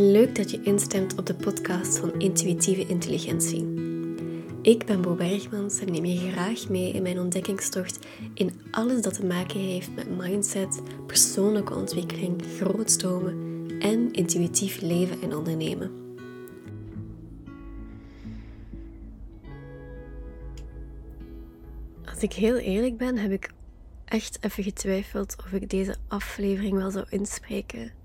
Leuk dat je instemt op de podcast van Intuïtieve Intelligentie. Ik ben Bo Bergmans en neem je graag mee in mijn ontdekkingstocht in alles dat te maken heeft met mindset, persoonlijke ontwikkeling, grootstromen en intuïtief leven en ondernemen. Als ik heel eerlijk ben, heb ik echt even getwijfeld of ik deze aflevering wel zou inspreken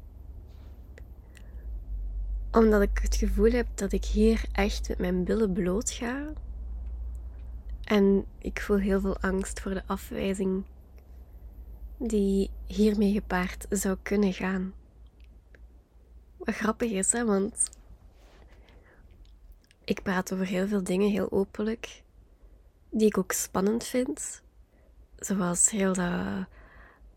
omdat ik het gevoel heb dat ik hier echt met mijn billen bloot ga. En ik voel heel veel angst voor de afwijzing die hiermee gepaard zou kunnen gaan. Wat grappig is, hè, want ik praat over heel veel dingen heel openlijk, die ik ook spannend vind. Zoals heel dat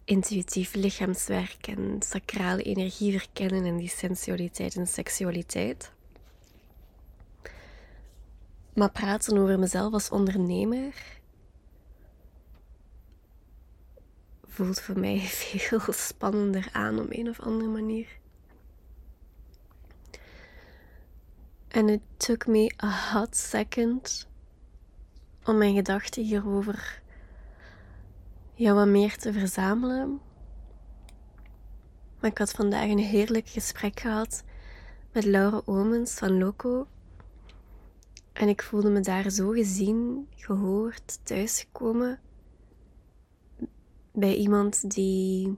intuïtief lichaamswerk en sacrale energie verkennen en die sensualiteit en seksualiteit. Maar praten over mezelf als ondernemer voelt voor mij veel spannender aan op een of andere manier. En it took me a hot second om mijn gedachten hierover ja, wat meer te verzamelen. Maar ik had vandaag een heerlijk gesprek gehad met Laura Omens van Loco. En ik voelde me daar zo gezien, gehoord, thuisgekomen. Bij iemand die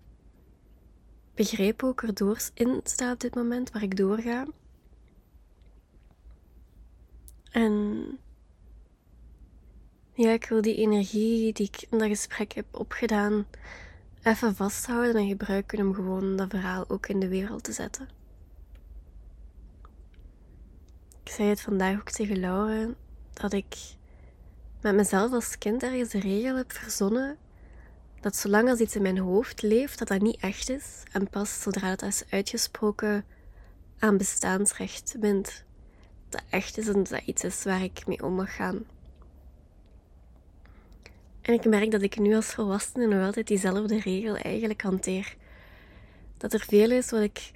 begreep ook erdoor in staat op dit moment waar ik doorga. En ja, ik wil die energie die ik in dat gesprek heb opgedaan even vasthouden en gebruiken om gewoon dat verhaal ook in de wereld te zetten. Ik zei het vandaag ook tegen Laura dat ik met mezelf als kind ergens de regel heb verzonnen dat zolang als iets in mijn hoofd leeft, dat dat niet echt is en pas zodra het is uitgesproken aan bestaansrecht bindt, dat echt is en dat iets is waar ik mee om mag gaan. En ik merk dat ik nu als volwassene nog altijd diezelfde regel eigenlijk hanteer. Dat er veel is wat ik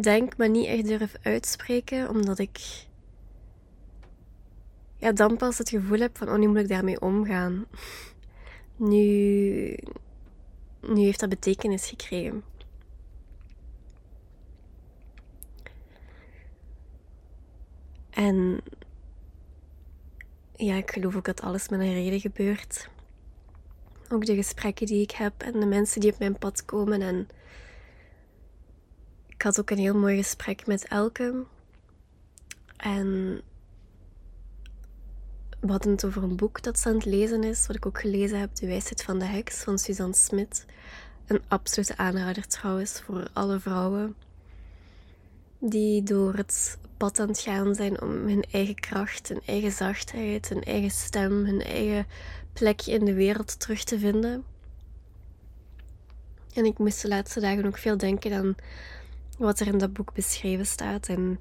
denk, maar niet echt durf uitspreken, omdat ik ja, dan pas het gevoel heb van, oh, nu moet ik daarmee omgaan. Nu, nu heeft dat betekenis gekregen. En ja, ik geloof ook dat alles met een reden gebeurt. Ook de gesprekken die ik heb en de mensen die op mijn pad komen. En ik had ook een heel mooi gesprek met Elke. En we hadden het over een boek dat ze aan het lezen is, wat ik ook gelezen heb, De wijsheid van de heks van Suzanne Smit. Een absolute aanrader trouwens voor alle vrouwen die door het pad aan het gaan zijn om hun eigen kracht, hun eigen zachtheid, hun eigen stem, hun eigen plekje in de wereld terug te vinden. En ik moest de laatste dagen ook veel denken aan wat er in dat boek beschreven staat. En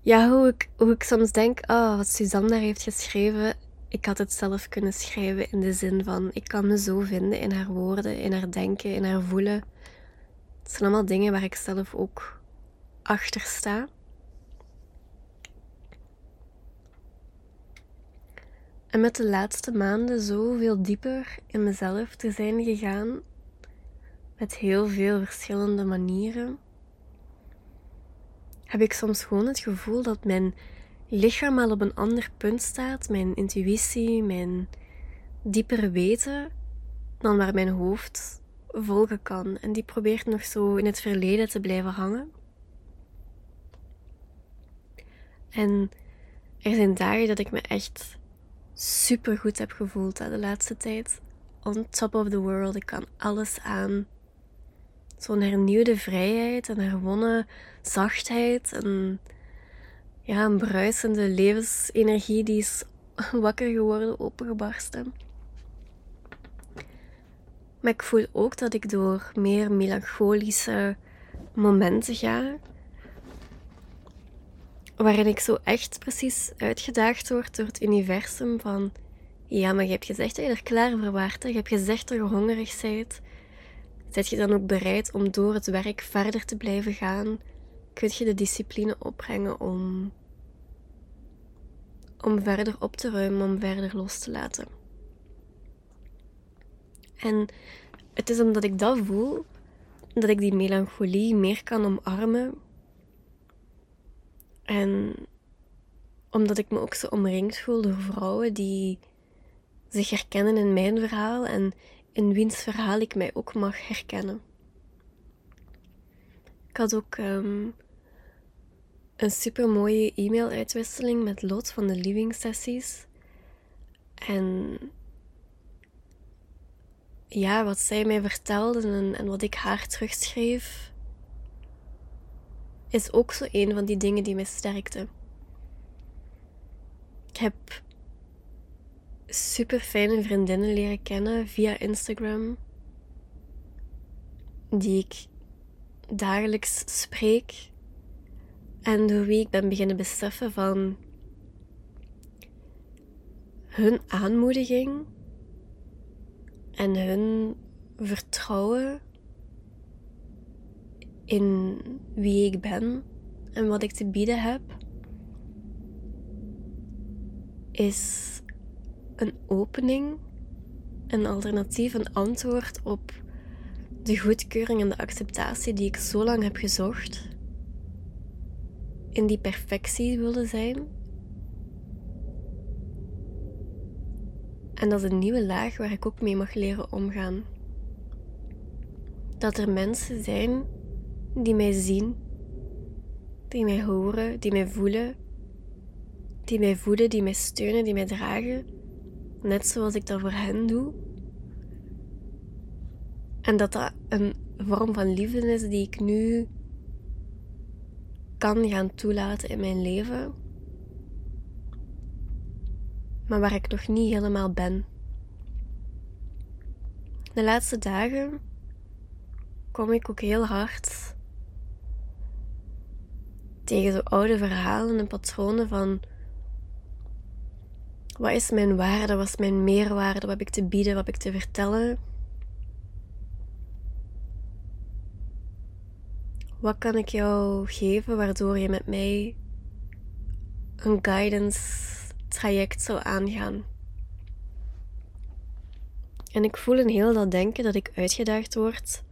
ja, hoe ik, hoe ik soms denk, oh, wat Suzanne daar heeft geschreven, ik had het zelf kunnen schrijven in de zin van, ik kan me zo vinden in haar woorden, in haar denken, in haar voelen. Het zijn allemaal dingen waar ik zelf ook achter sta. En met de laatste maanden zoveel dieper in mezelf te zijn gegaan, met heel veel verschillende manieren, heb ik soms gewoon het gevoel dat mijn lichaam al op een ander punt staat, mijn intuïtie, mijn diepere weten, dan waar mijn hoofd volgen kan. En die probeert nog zo in het verleden te blijven hangen. En er zijn dagen dat ik me echt super goed heb gevoeld de laatste tijd. On top of the world. Ik kan alles aan. Zo'n hernieuwde vrijheid en herwonnen zachtheid. En ja, een bruisende levensenergie die is wakker geworden, opengebarsten. Maar ik voel ook dat ik door meer melancholische momenten ga waarin ik zo echt precies uitgedaagd word door het universum van ja, maar je hebt gezegd dat je er klaar voor waart. Je hebt gezegd dat je hongerig bent. Zet je dan ook bereid om door het werk verder te blijven gaan? Kun je de discipline opbrengen om, om verder op te ruimen, om verder los te laten? En het is omdat ik dat voel, dat ik die melancholie meer kan omarmen. En omdat ik me ook zo omringd voel door vrouwen die zich herkennen in mijn verhaal en in wiens verhaal ik mij ook mag herkennen. Ik had ook um, een super mooie e-mail-uitwisseling met Lot van de Living Sessies. En ja, wat zij mij vertelde en, en wat ik haar terugschreef, is ook zo een van die dingen die mij sterkte. Ik heb super fijne vriendinnen leren kennen via Instagram, die ik dagelijks spreek en door wie ik ben beginnen beseffen van hun aanmoediging en hun vertrouwen in wie ik ben en wat ik te bieden heb, is een opening, een alternatief, een antwoord op de goedkeuring en de acceptatie die ik zo lang heb gezocht. In die perfectie willen zijn. En dat is een nieuwe laag waar ik ook mee mag leren omgaan. Dat er mensen zijn die mij zien, die mij horen, die mij voelen, die mij voeden, die mij steunen, die mij dragen, net zoals ik dat voor hen doe. En dat dat een vorm van liefde is die ik nu kan gaan toelaten in mijn leven, maar waar ik nog niet helemaal ben. De laatste dagen kom ik ook heel hard tegen zo oude verhalen en patronen van wat is mijn waarde, wat is mijn meerwaarde, wat heb ik te bieden, wat heb ik te vertellen. Wat kan ik jou geven waardoor je met mij een guidance traject zou aangaan? En ik voel in heel dat denken dat ik uitgedaagd word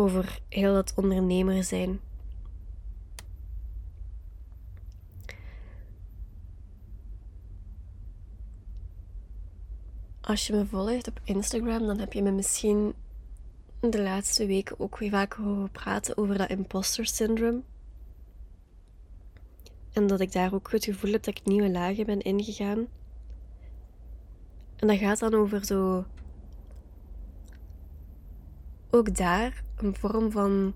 over heel dat ondernemer zijn. Als je me volgt op Instagram, dan heb je me misschien de laatste weken ook weer vaak horen praten over dat imposter syndrome. En dat ik daar ook het gevoel heb dat ik nieuwe lagen ben ingegaan. En dat gaat dan over zo. Ook daar een vorm van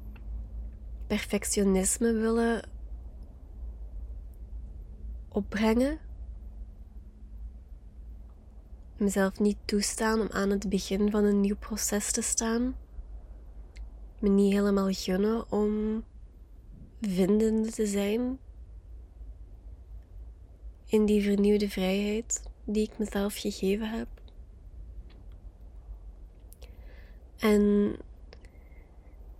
perfectionisme willen opbrengen. Mezelf niet toestaan om aan het begin van een nieuw proces te staan. Me niet helemaal gunnen om vindende te zijn in die vernieuwde vrijheid die ik mezelf gegeven heb. En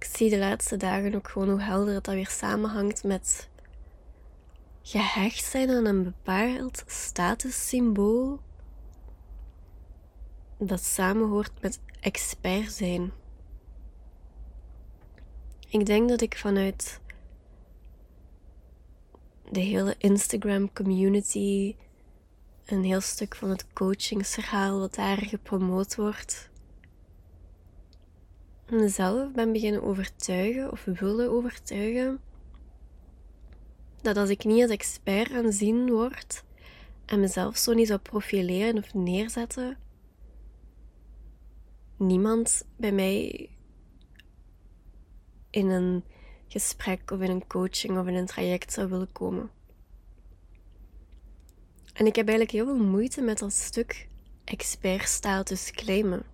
ik zie de laatste dagen ook gewoon hoe helder het dat weer samenhangt met gehecht zijn aan een bepaald statussymbool dat samenhoort met expert zijn. Ik denk dat ik vanuit de hele Instagram community, een heel stuk van het coachingsverhaal wat daar gepromoot wordt, mezelf ben beginnen overtuigen of wilde overtuigen dat als ik niet als expert aanzien word en mezelf zo niet zou profileren of neerzetten, niemand bij mij in een gesprek of in een coaching of in een traject zou willen komen. En ik heb eigenlijk heel veel moeite met dat stuk expertstatus claimen.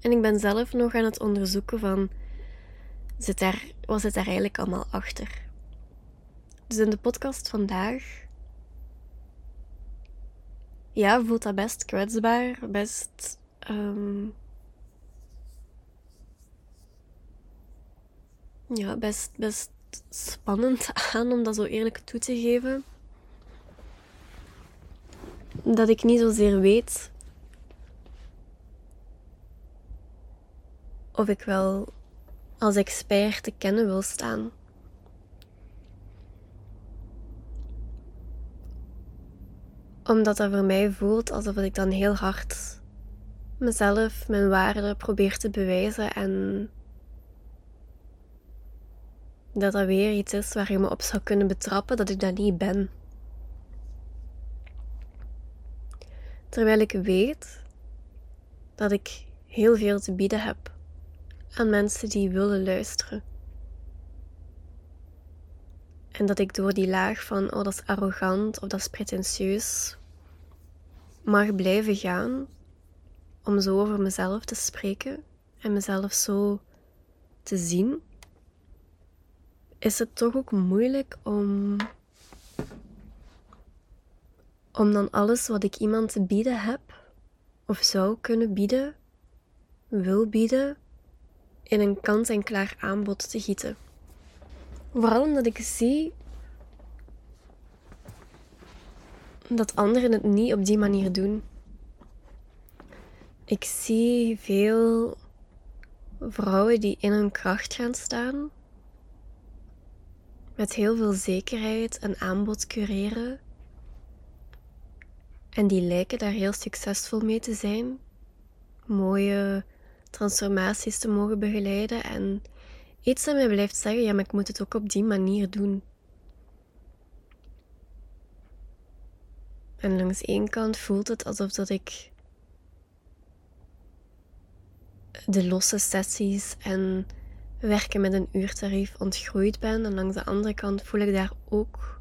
En ik ben zelf nog aan het onderzoeken van, zit daar, wat zit daar eigenlijk allemaal achter? Dus in de podcast vandaag, ja, voelt dat best kwetsbaar, best ehm, ja, best, best spannend aan om dat zo eerlijk toe te geven. Dat ik niet zozeer weet of ik wel als expert te kennen wil staan. Omdat dat voor mij voelt alsof ik dan heel hard mezelf, mijn waarde probeer te bewijzen en dat dat weer iets is waar je me op zou kunnen betrappen dat ik dat niet ben. Terwijl ik weet dat ik heel veel te bieden heb aan mensen die willen luisteren. En dat ik door die laag van, oh dat is arrogant of dat is pretentieus, mag blijven gaan om zo over mezelf te spreken en mezelf zo te zien, is het toch ook moeilijk om, om dan alles wat ik iemand te bieden heb of zou kunnen bieden, wil bieden, in een kant-en-klaar aanbod te gieten. Vooral omdat ik zie dat anderen het niet op die manier doen. Ik zie veel vrouwen die in hun kracht gaan staan, met heel veel zekerheid een aanbod cureren. En die lijken daar heel succesvol mee te zijn. Mooie transformaties te mogen begeleiden. En iets dat mij blijft zeggen, ja, maar ik moet het ook op die manier doen. En langs één kant voelt het alsof dat ik de losse sessies en werken met een uurtarief ontgroeid ben. En langs de andere kant voel ik daar ook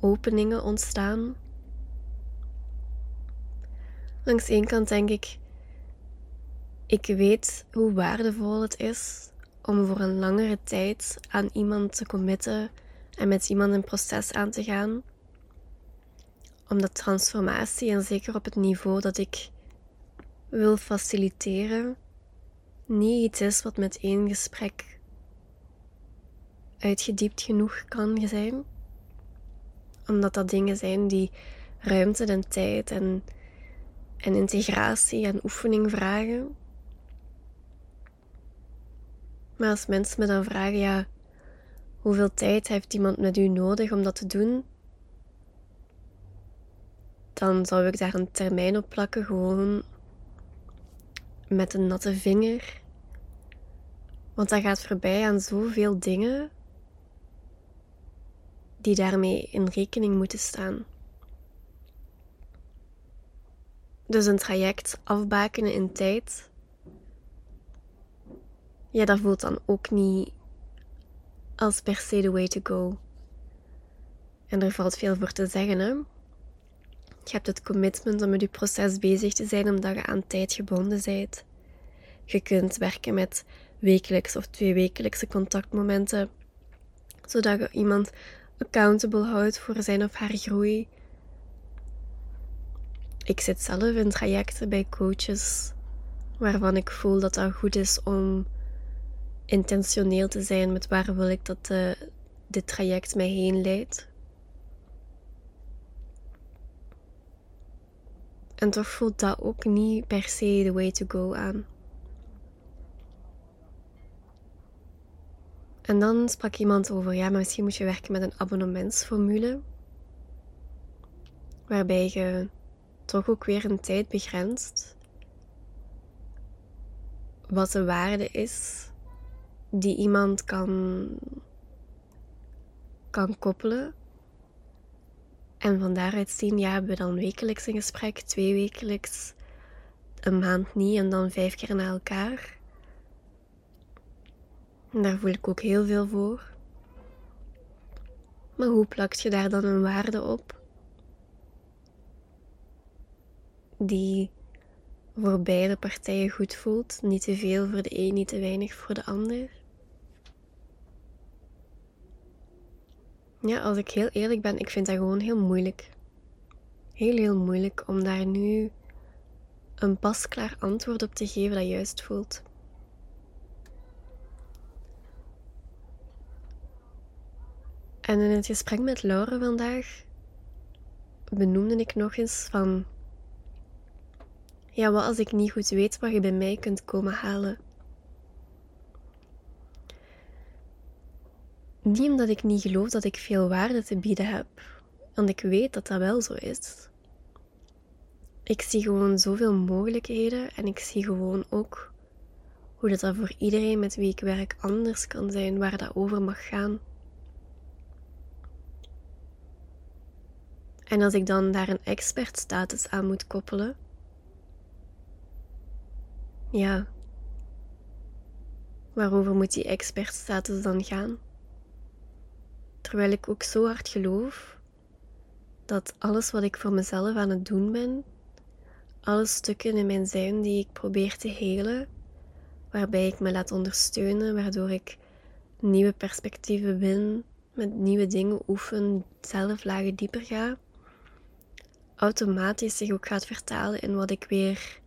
openingen ontstaan. Langs één kant denk ik, ik weet hoe waardevol het is om voor een langere tijd aan iemand te committen en met iemand een proces aan te gaan. Omdat transformatie, en zeker op het niveau dat ik wil faciliteren, niet iets is wat met één gesprek uitgediept genoeg kan zijn. Omdat dat dingen zijn die ruimte en tijd en, en integratie en oefening vragen. Maar als mensen me dan vragen, ja, hoeveel tijd heeft iemand met u nodig om dat te doen? Dan zou ik daar een termijn op plakken, gewoon met een natte vinger. Want dat gaat voorbij aan zoveel dingen die daarmee in rekening moeten staan. Dus een traject afbakenen in tijd ja, dat voelt dan ook niet als per se the way to go. En er valt veel voor te zeggen, hè. Je hebt het commitment om met je proces bezig te zijn omdat je aan tijd gebonden bent. Je kunt werken met wekelijks of tweewekelijkse contactmomenten, zodat je iemand accountable houdt voor zijn of haar groei. Ik zit zelf in trajecten bij coaches waarvan ik voel dat dat goed is om intentioneel te zijn met waar wil ik dat de, dit traject mij heen leidt. En toch voelt dat ook niet per se the way to go aan. En dan sprak iemand over, ja, maar misschien moet je werken met een abonnementsformule. Waarbij je toch ook weer een tijd begrenst. Wat de waarde is die iemand kan, kan koppelen. En van daaruit zien, ja, hebben we dan wekelijks een gesprek, twee wekelijks, een maand niet en dan vijf keer na elkaar. Daar voel ik ook heel veel voor. Maar hoe plakt je daar dan een waarde op? Die voor beide partijen goed voelt. Niet te veel voor de een, niet te weinig voor de ander. Ja, als ik heel eerlijk ben, ik vind dat gewoon heel moeilijk. Heel, heel moeilijk om daar nu een pasklaar antwoord op te geven dat juist voelt. En in het gesprek met Laura vandaag benoemde ik nog eens van ja, wat als ik niet goed weet wat je bij mij kunt komen halen? Niet omdat ik niet geloof dat ik veel waarde te bieden heb, want ik weet dat dat wel zo is. Ik zie gewoon zoveel mogelijkheden en ik zie gewoon ook hoe dat, dat voor iedereen met wie ik werk anders kan zijn, waar dat over mag gaan. En als ik dan daar een expertstatus aan moet koppelen, ja, waarover moet die expertstatus dan gaan? Terwijl ik ook zo hard geloof dat alles wat ik voor mezelf aan het doen ben, alle stukken in mijn zijn die ik probeer te helen, waarbij ik me laat ondersteunen, waardoor ik nieuwe perspectieven win, met nieuwe dingen oefen, zelf lagen dieper ga, automatisch zich ook gaat vertalen in wat ik weer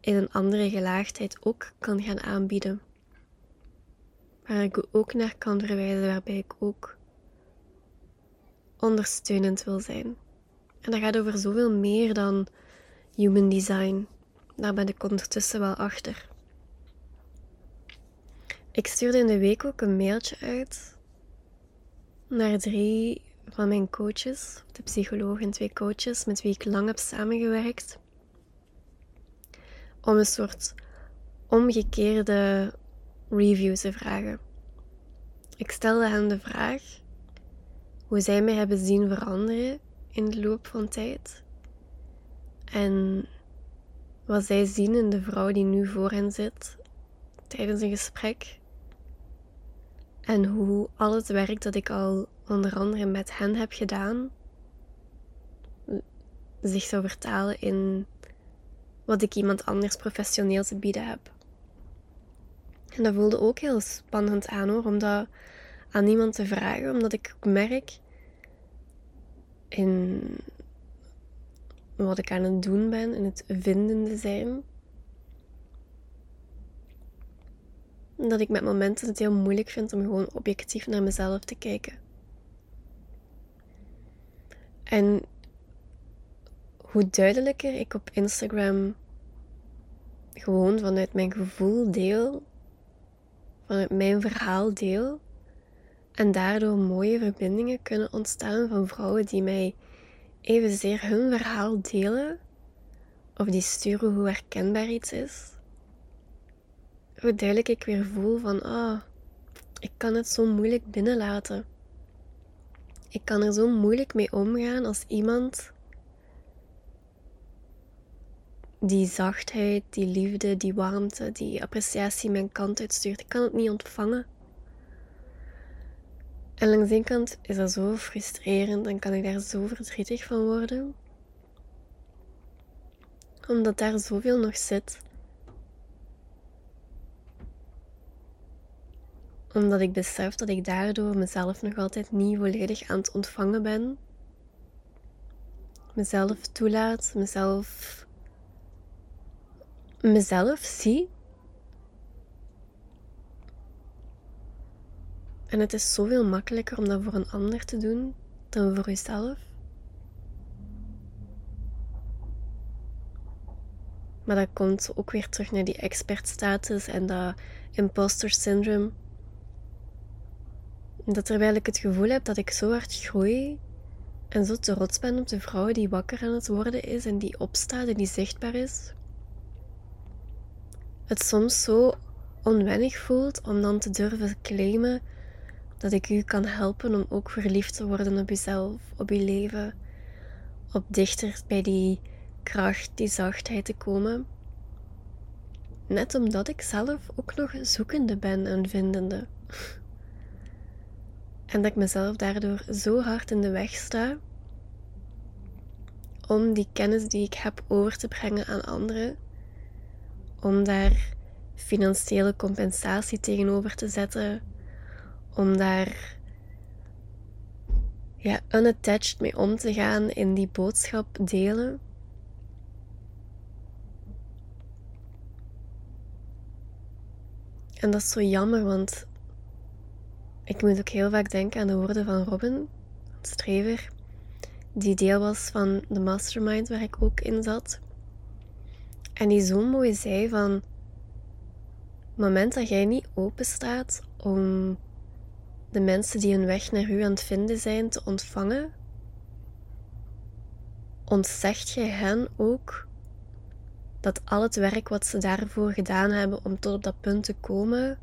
in een andere gelaagdheid ook kan gaan aanbieden. Waar ik ook naar kan verwijzen, waarbij ik ook ondersteunend wil zijn. En dat gaat over zoveel meer dan human design. Daar ben ik ondertussen wel achter. Ik stuurde in de week ook een mailtje uit naar drie van mijn coaches, de psycholoog en twee coaches met wie ik lang heb samengewerkt om een soort omgekeerde review te vragen. Ik stelde hen de vraag hoe zij mij hebben zien veranderen in de loop van tijd. En wat zij zien in de vrouw die nu voor hen zit tijdens een gesprek. En hoe al het werk dat ik al onder andere met hen heb gedaan zich zou vertalen in wat ik iemand anders professioneel te bieden heb. En dat voelde ook heel spannend aan hoor, om dat aan iemand te vragen, omdat ik merk in wat ik aan het doen ben, in het vindende zijn, dat ik met momenten het heel moeilijk vind om gewoon objectief naar mezelf te kijken. En hoe duidelijker ik op Instagram gewoon vanuit mijn gevoel deel, vanuit mijn verhaal deel. En daardoor mooie verbindingen kunnen ontstaan van vrouwen die mij evenzeer hun verhaal delen, of die sturen hoe herkenbaar iets is. Hoe duidelijk ik weer voel van, ah, oh, ik kan het zo moeilijk binnenlaten. Ik kan er zo moeilijk mee omgaan als iemand die zachtheid, die liefde, die warmte, die appreciatie mijn kant uitstuurt. Ik kan het niet ontvangen. En langs de kant is dat zo frustrerend en kan ik daar zo verdrietig van worden. Omdat daar zoveel nog zit. Omdat ik besef dat ik daardoor mezelf nog altijd niet volledig aan het ontvangen ben. Mezelf toelaat, mezelf mezelf zie. En het is zoveel makkelijker om dat voor een ander te doen dan voor jezelf. Maar dat komt ook weer terug naar die expertstatus en dat imposter syndrome. Dat terwijl ik het gevoel heb dat ik zo hard groei en zo trots ben op de vrouw die wakker aan het worden is en die opstaat en die zichtbaar is, het soms zo onwennig voelt om dan te durven claimen dat ik u kan helpen om ook verliefd te worden op uzelf, op uw leven, op dichter bij die kracht, die zachtheid te komen. Net omdat ik zelf ook nog zoekende ben en vindende. En dat ik mezelf daardoor zo hard in de weg sta om die kennis die ik heb over te brengen aan anderen om daar financiële compensatie tegenover te zetten, om daar ja, unattached mee om te gaan in die boodschap delen. En dat is zo jammer, want ik moet ook heel vaak denken aan de woorden van Robin, Strever, die deel was van de mastermind waar ik ook in zat. En die zo mooi zei van, het moment dat jij niet open staat om de mensen die hun weg naar u aan het vinden zijn te ontvangen, ontzegt je hen ook dat al het werk wat ze daarvoor gedaan hebben om tot op dat punt te komen,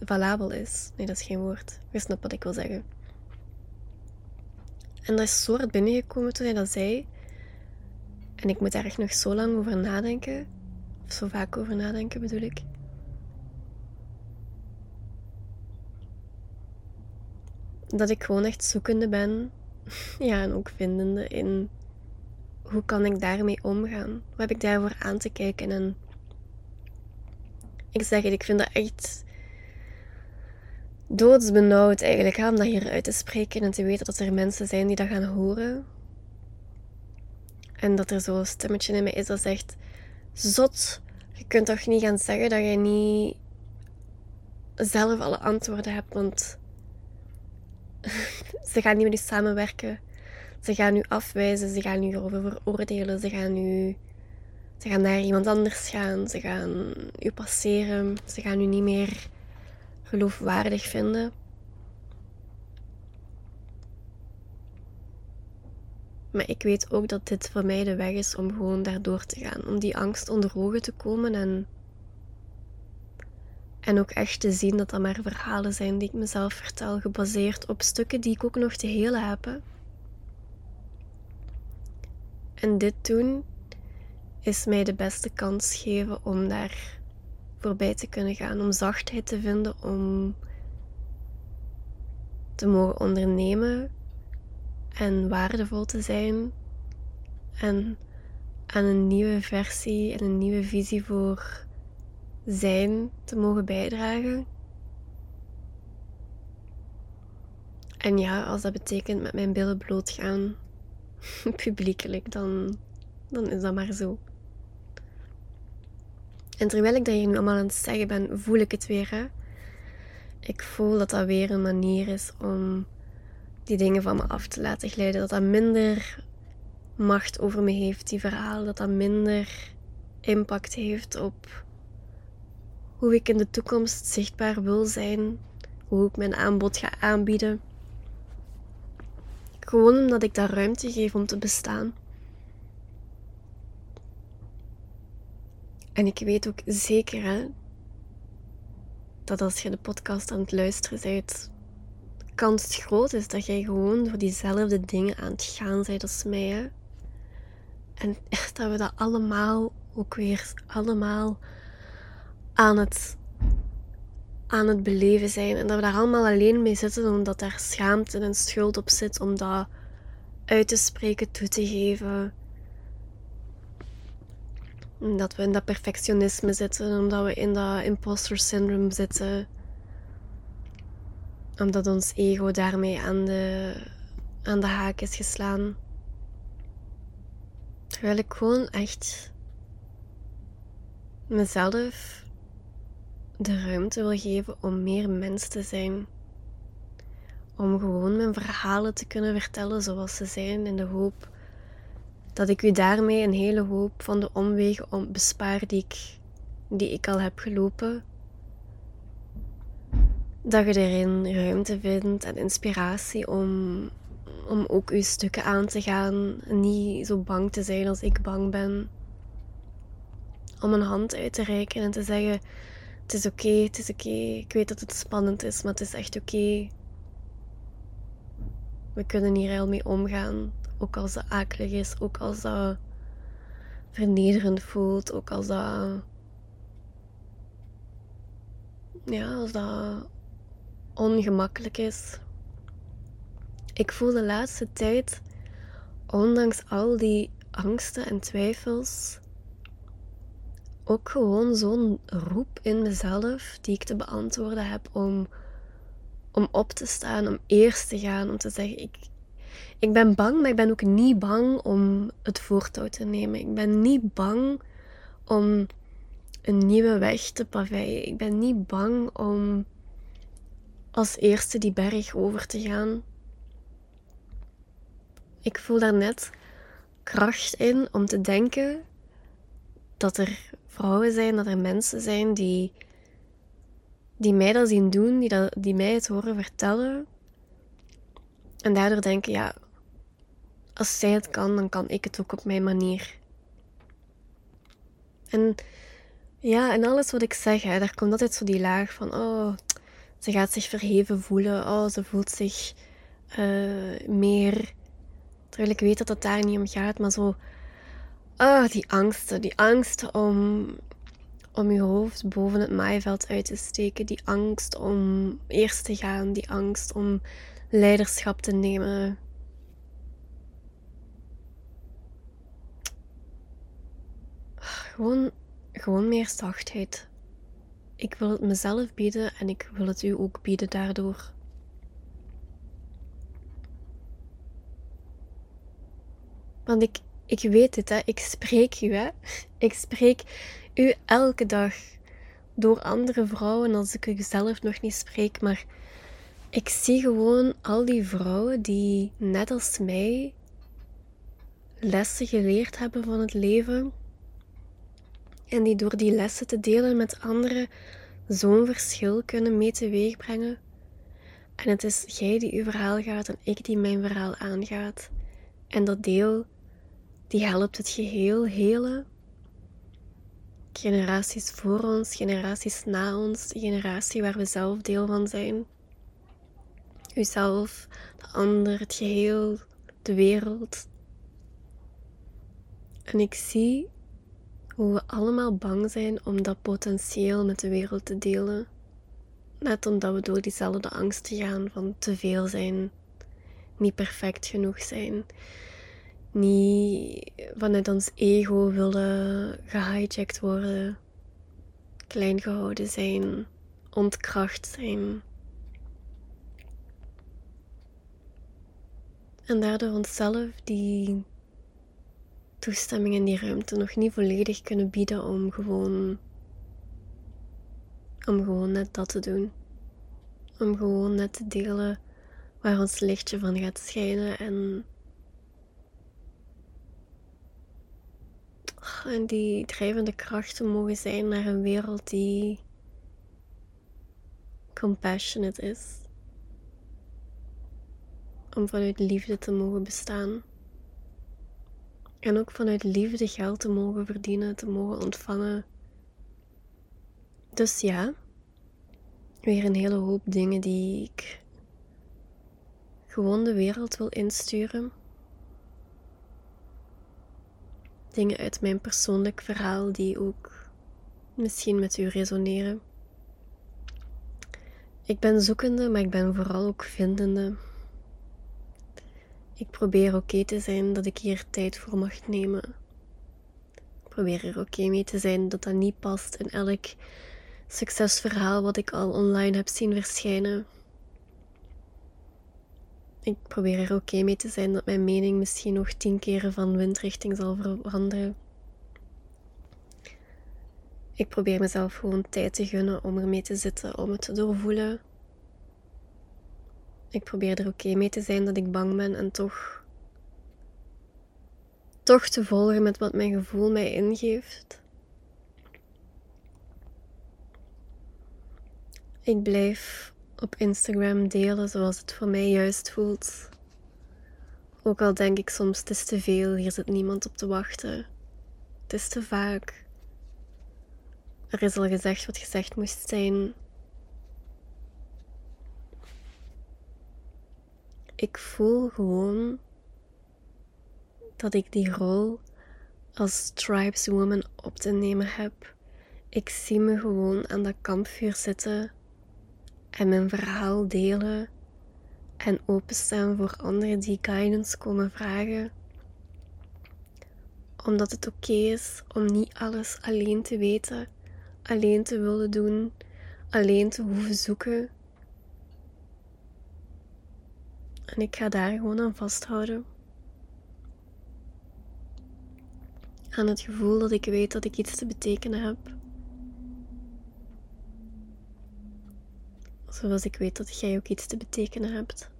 valabel is. Nee, dat is geen woord. Je snapt wat ik wil zeggen. En dat is zo hard binnengekomen toen hij dat zei. En ik moet daar echt nog zo lang over nadenken. Of zo vaak over nadenken bedoel ik. Dat ik gewoon echt zoekende ben. Ja, en ook vindende in hoe kan ik daarmee omgaan? Wat heb ik daarvoor aan te kijken? En ik zeg het, ik vind dat echt doodsbenauwd eigenlijk om dat hier uit te spreken en te weten dat er mensen zijn die dat gaan horen. En dat er zo'n stemmetje in me is dat zegt: Zot, je kunt toch niet gaan zeggen dat je niet zelf alle antwoorden hebt, want ze gaan niet met je samenwerken. Ze gaan u afwijzen, ze gaan u erover veroordelen, ze gaan u. Ze gaan naar iemand anders gaan, ze gaan u passeren, ze gaan u niet meer geloofwaardig vinden. Maar ik weet ook dat dit voor mij de weg is om gewoon daardoor te gaan. Om die angst onder ogen te komen en, en ook echt te zien dat dat maar verhalen zijn die ik mezelf vertel, gebaseerd op stukken die ik ook nog te helen heb. En dit doen is mij de beste kans geven om daar voorbij te kunnen gaan, om zachtheid te vinden, om te mogen ondernemen en waardevol te zijn en aan een nieuwe versie en een nieuwe visie voor zijn te mogen bijdragen. En ja, als dat betekent met mijn billen blootgaan, publiekelijk, dan, dan is dat maar zo. En terwijl ik dat hier nu allemaal aan het zeggen ben, voel ik het weer. Ik voel dat dat weer een manier is om die dingen van me af te laten glijden. Dat dat minder macht over me heeft, die verhaal. Dat dat minder impact heeft op hoe ik in de toekomst zichtbaar wil zijn. Hoe ik mijn aanbod ga aanbieden. Gewoon omdat ik daar ruimte geef om te bestaan. En ik weet ook zeker hè, dat als je de podcast aan het luisteren bent, kans groot is dat jij gewoon voor diezelfde dingen aan het gaan bent als mij. En dat we dat allemaal ook weer allemaal aan het, aan het beleven zijn. En dat we daar allemaal alleen mee zitten omdat daar schaamte en schuld op zit om dat uit te spreken, toe te geven. Dat we in dat perfectionisme zitten, omdat we in dat imposter syndrome zitten. Omdat ons ego daarmee aan de, aan de haak is geslaan. Terwijl ik gewoon echt mezelf de ruimte wil geven om meer mens te zijn. Om gewoon mijn verhalen te kunnen vertellen zoals ze zijn, in de hoop dat ik u daarmee een hele hoop van de omwegen om bespaar die ik, die ik al heb gelopen. Dat je erin ruimte vindt en inspiratie om, om ook uw stukken aan te gaan. Niet zo bang te zijn als ik bang ben. Om een hand uit te reiken en te zeggen: Het is oké, het is oké. Ik weet dat het spannend is, maar het is echt oké. We kunnen hier al mee omgaan. Ook als dat akelig is, ook als dat vernederend voelt, ook als dat. Ja, als dat ongemakkelijk is. Ik voel de laatste tijd, ondanks al die angsten en twijfels, ook gewoon zo'n roep in mezelf die ik te beantwoorden heb om, om op te staan, om eerst te gaan, om te zeggen: ik, ik ben bang, maar ik ben ook niet bang om het voortouw te nemen. Ik ben niet bang om een nieuwe weg te paveien. Ik ben niet bang om als eerste die berg over te gaan. Ik voel daar net kracht in om te denken dat er vrouwen zijn, dat er mensen zijn die, die mij dat zien doen, die, dat, die mij het horen vertellen. En daardoor denken, ja, als zij het kan, dan kan ik het ook op mijn manier. En ja, en alles wat ik zeg, daar komt altijd zo die laag van, oh, ze gaat zich verheven voelen, oh, ze voelt zich uh, meer. Terwijl ik weet dat het daar niet om gaat, maar zo, oh, die angsten, die angst om, om je hoofd boven het maaiveld uit te steken, die angst om eerst te gaan, die angst om leiderschap te nemen. Gewoon, gewoon meer zachtheid. Ik wil het mezelf bieden en ik wil het u ook bieden daardoor. Want ik, ik weet het, hè. ik spreek u. Hè. Ik spreek u elke dag door andere vrouwen als ik u zelf nog niet spreek. Maar ik zie gewoon al die vrouwen die net als mij lessen geleerd hebben van het leven en die door die lessen te delen met anderen zo'n verschil kunnen mee teweeg brengen. En het is jij die uw verhaal gaat en ik die mijn verhaal aangaat. En dat deel, die helpt het geheel helen. Generaties voor ons, generaties na ons, de generatie waar we zelf deel van zijn. Uzelf, de ander, het geheel, de wereld. En ik zie hoe we allemaal bang zijn om dat potentieel met de wereld te delen. Net omdat we door diezelfde angst gaan van te veel zijn, niet perfect genoeg zijn, niet vanuit ons ego willen gehijacked worden, klein gehouden zijn, ontkracht zijn. En daardoor onszelf die toestemming en die ruimte nog niet volledig kunnen bieden om gewoon, om gewoon net dat te doen. Om gewoon net te delen waar ons lichtje van gaat schijnen en, en die drijvende krachten mogen zijn naar een wereld die compassionate is. Om vanuit liefde te mogen bestaan. En ook vanuit liefde geld te mogen verdienen, te mogen ontvangen. Dus ja, weer een hele hoop dingen die ik gewoon de wereld wil insturen. Dingen uit mijn persoonlijk verhaal die ook misschien met u resoneren. Ik ben zoekende, maar ik ben vooral ook vindende. Ik probeer oké te zijn dat ik hier tijd voor mag nemen. Ik probeer er oké mee te zijn dat dat niet past in elk succesverhaal wat ik al online heb zien verschijnen. Ik probeer er oké mee te zijn dat mijn mening misschien nog tien keren van windrichting zal veranderen. Ik probeer mezelf gewoon tijd te gunnen om ermee te zitten, om het te doorvoelen. Ik probeer er oké mee te zijn dat ik bang ben en toch. toch te volgen met wat mijn gevoel mij ingeeft. Ik blijf op Instagram delen zoals het voor mij juist voelt. Ook al denk ik soms het is te veel, hier zit niemand op te wachten. Het is te vaak. Er is al gezegd wat gezegd moest zijn. Ik voel gewoon dat ik die rol als tribeswoman op te nemen heb. Ik zie me gewoon aan dat kampvuur zitten en mijn verhaal delen en openstaan voor anderen die guidance komen vragen. Omdat het oké is om niet alles alleen te weten, alleen te willen doen, alleen te hoeven zoeken En ik ga daar gewoon aan vasthouden. Aan het gevoel dat ik weet dat ik iets te betekenen heb. Zoals ik weet dat jij ook iets te betekenen hebt.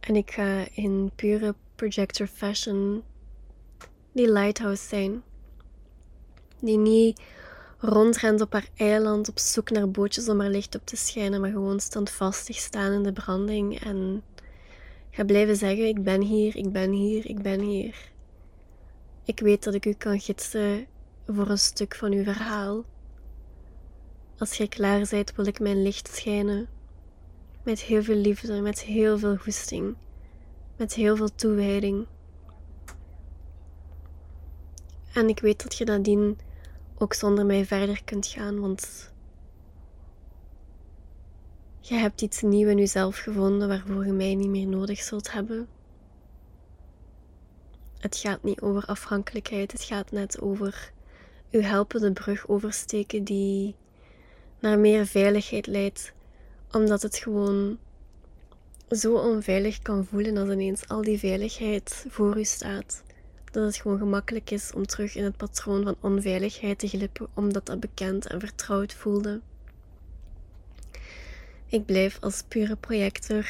En ik ga in pure projector fashion die lighthouse zijn. Die niet rondrent op haar eiland op zoek naar bootjes om haar licht op te schijnen, maar gewoon standvastig staan in de branding en ga blijven zeggen: Ik ben hier, ik ben hier, ik ben hier. Ik weet dat ik u kan gidsen voor een stuk van uw verhaal. Als jij klaar bent, wil ik mijn licht schijnen. Met heel veel liefde, met heel veel goesting, met heel veel toewijding. En ik weet dat je nadien ook zonder mij verder kunt gaan, want je hebt iets nieuws in jezelf gevonden waarvoor je mij niet meer nodig zult hebben. Het gaat niet over afhankelijkheid, het gaat net over u helpen de brug oversteken die naar meer veiligheid leidt, omdat het gewoon zo onveilig kan voelen als ineens al die veiligheid voor u staat. Dat het gewoon gemakkelijk is om terug in het patroon van onveiligheid te glippen, omdat dat bekend en vertrouwd voelde. Ik blijf als pure projector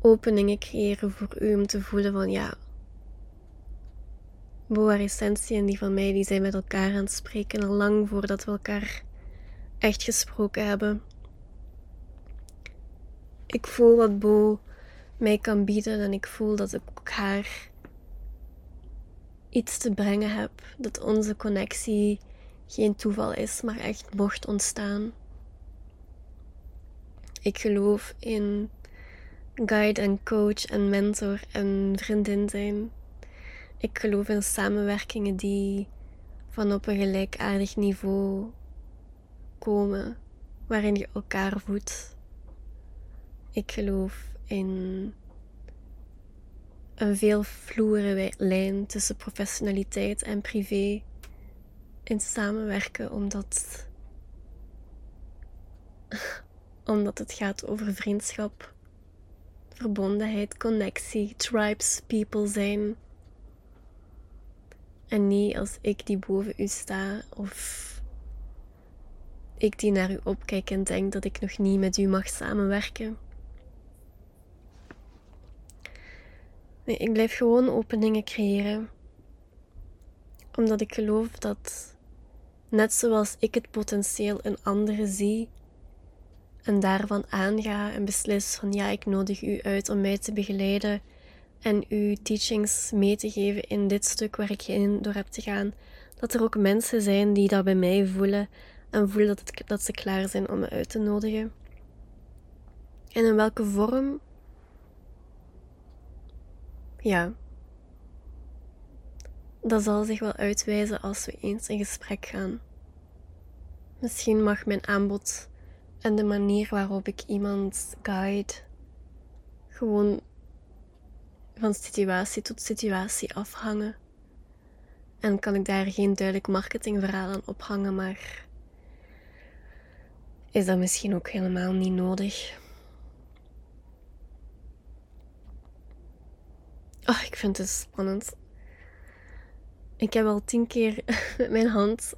openingen creëren voor u om te voelen van ja, Boa Essentie en die van mij, die zijn met elkaar aan het spreken al lang voordat we elkaar echt gesproken hebben. Ik voel wat Bo mij kan bieden en ik voel dat ik ook haar iets te brengen heb. Dat onze connectie geen toeval is, maar echt mocht ontstaan. Ik geloof in guide en coach en mentor en vriendin zijn. Ik geloof in samenwerkingen die van op een gelijkaardig niveau komen, waarin je elkaar voedt. Ik geloof in een veel vloere lijn tussen professionaliteit en privé in samenwerken, omdat, omdat het gaat over vriendschap, verbondenheid, connectie, tribes, people zijn. En niet als ik die boven u sta of ik die naar u opkijk en denk dat ik nog niet met u mag samenwerken. Nee, ik blijf gewoon openingen creëren. Omdat ik geloof dat, net zoals ik het potentieel in anderen zie en daarvan aanga en beslis van ja, ik nodig u uit om mij te begeleiden en uw teachings mee te geven in dit stuk waar ik in door heb te gaan, dat er ook mensen zijn die dat bij mij voelen en voelen dat, het, dat ze klaar zijn om me uit te nodigen. En in welke vorm? Ja. Dat zal zich wel uitwijzen als we eens in gesprek gaan. Misschien mag mijn aanbod en de manier waarop ik iemand guide gewoon van situatie tot situatie afhangen. En kan ik daar geen duidelijk marketingverhaal aan ophangen, maar is dat misschien ook helemaal niet nodig. Oh, ik vind het spannend. Ik heb al tien keer met mijn hand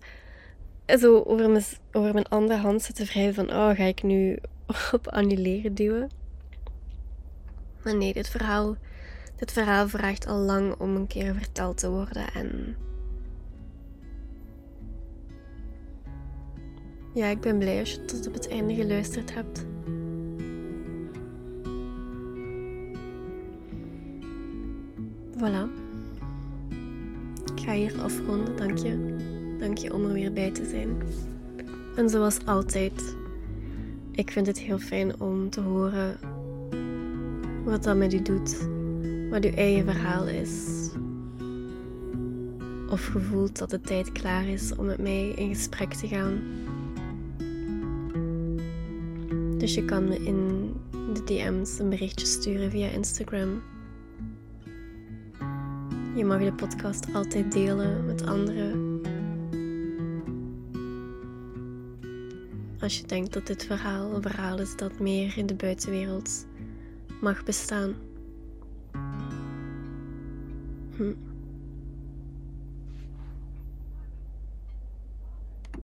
zo over mijn, andere hand zitten wrijven van oh, ga ik nu op annuleren duwen? Maar nee, dit verhaal dit verhaal vraagt al lang om een keer verteld te worden en. Ja, ik ben blij als je tot op het einde geluisterd hebt. Voilà. Ik ga hier afronden, dank je. Dank je om er weer bij te zijn. En zoals altijd, ik vind het heel fijn om te horen wat dat met u doet wat uw eigen verhaal is. Of gevoelt dat de tijd klaar is om met mij in gesprek te gaan. Dus je kan me in de DM's een berichtje sturen via Instagram. Je mag de podcast altijd delen met anderen. Als je denkt dat dit verhaal een verhaal is dat meer in de buitenwereld mag bestaan. Hmm.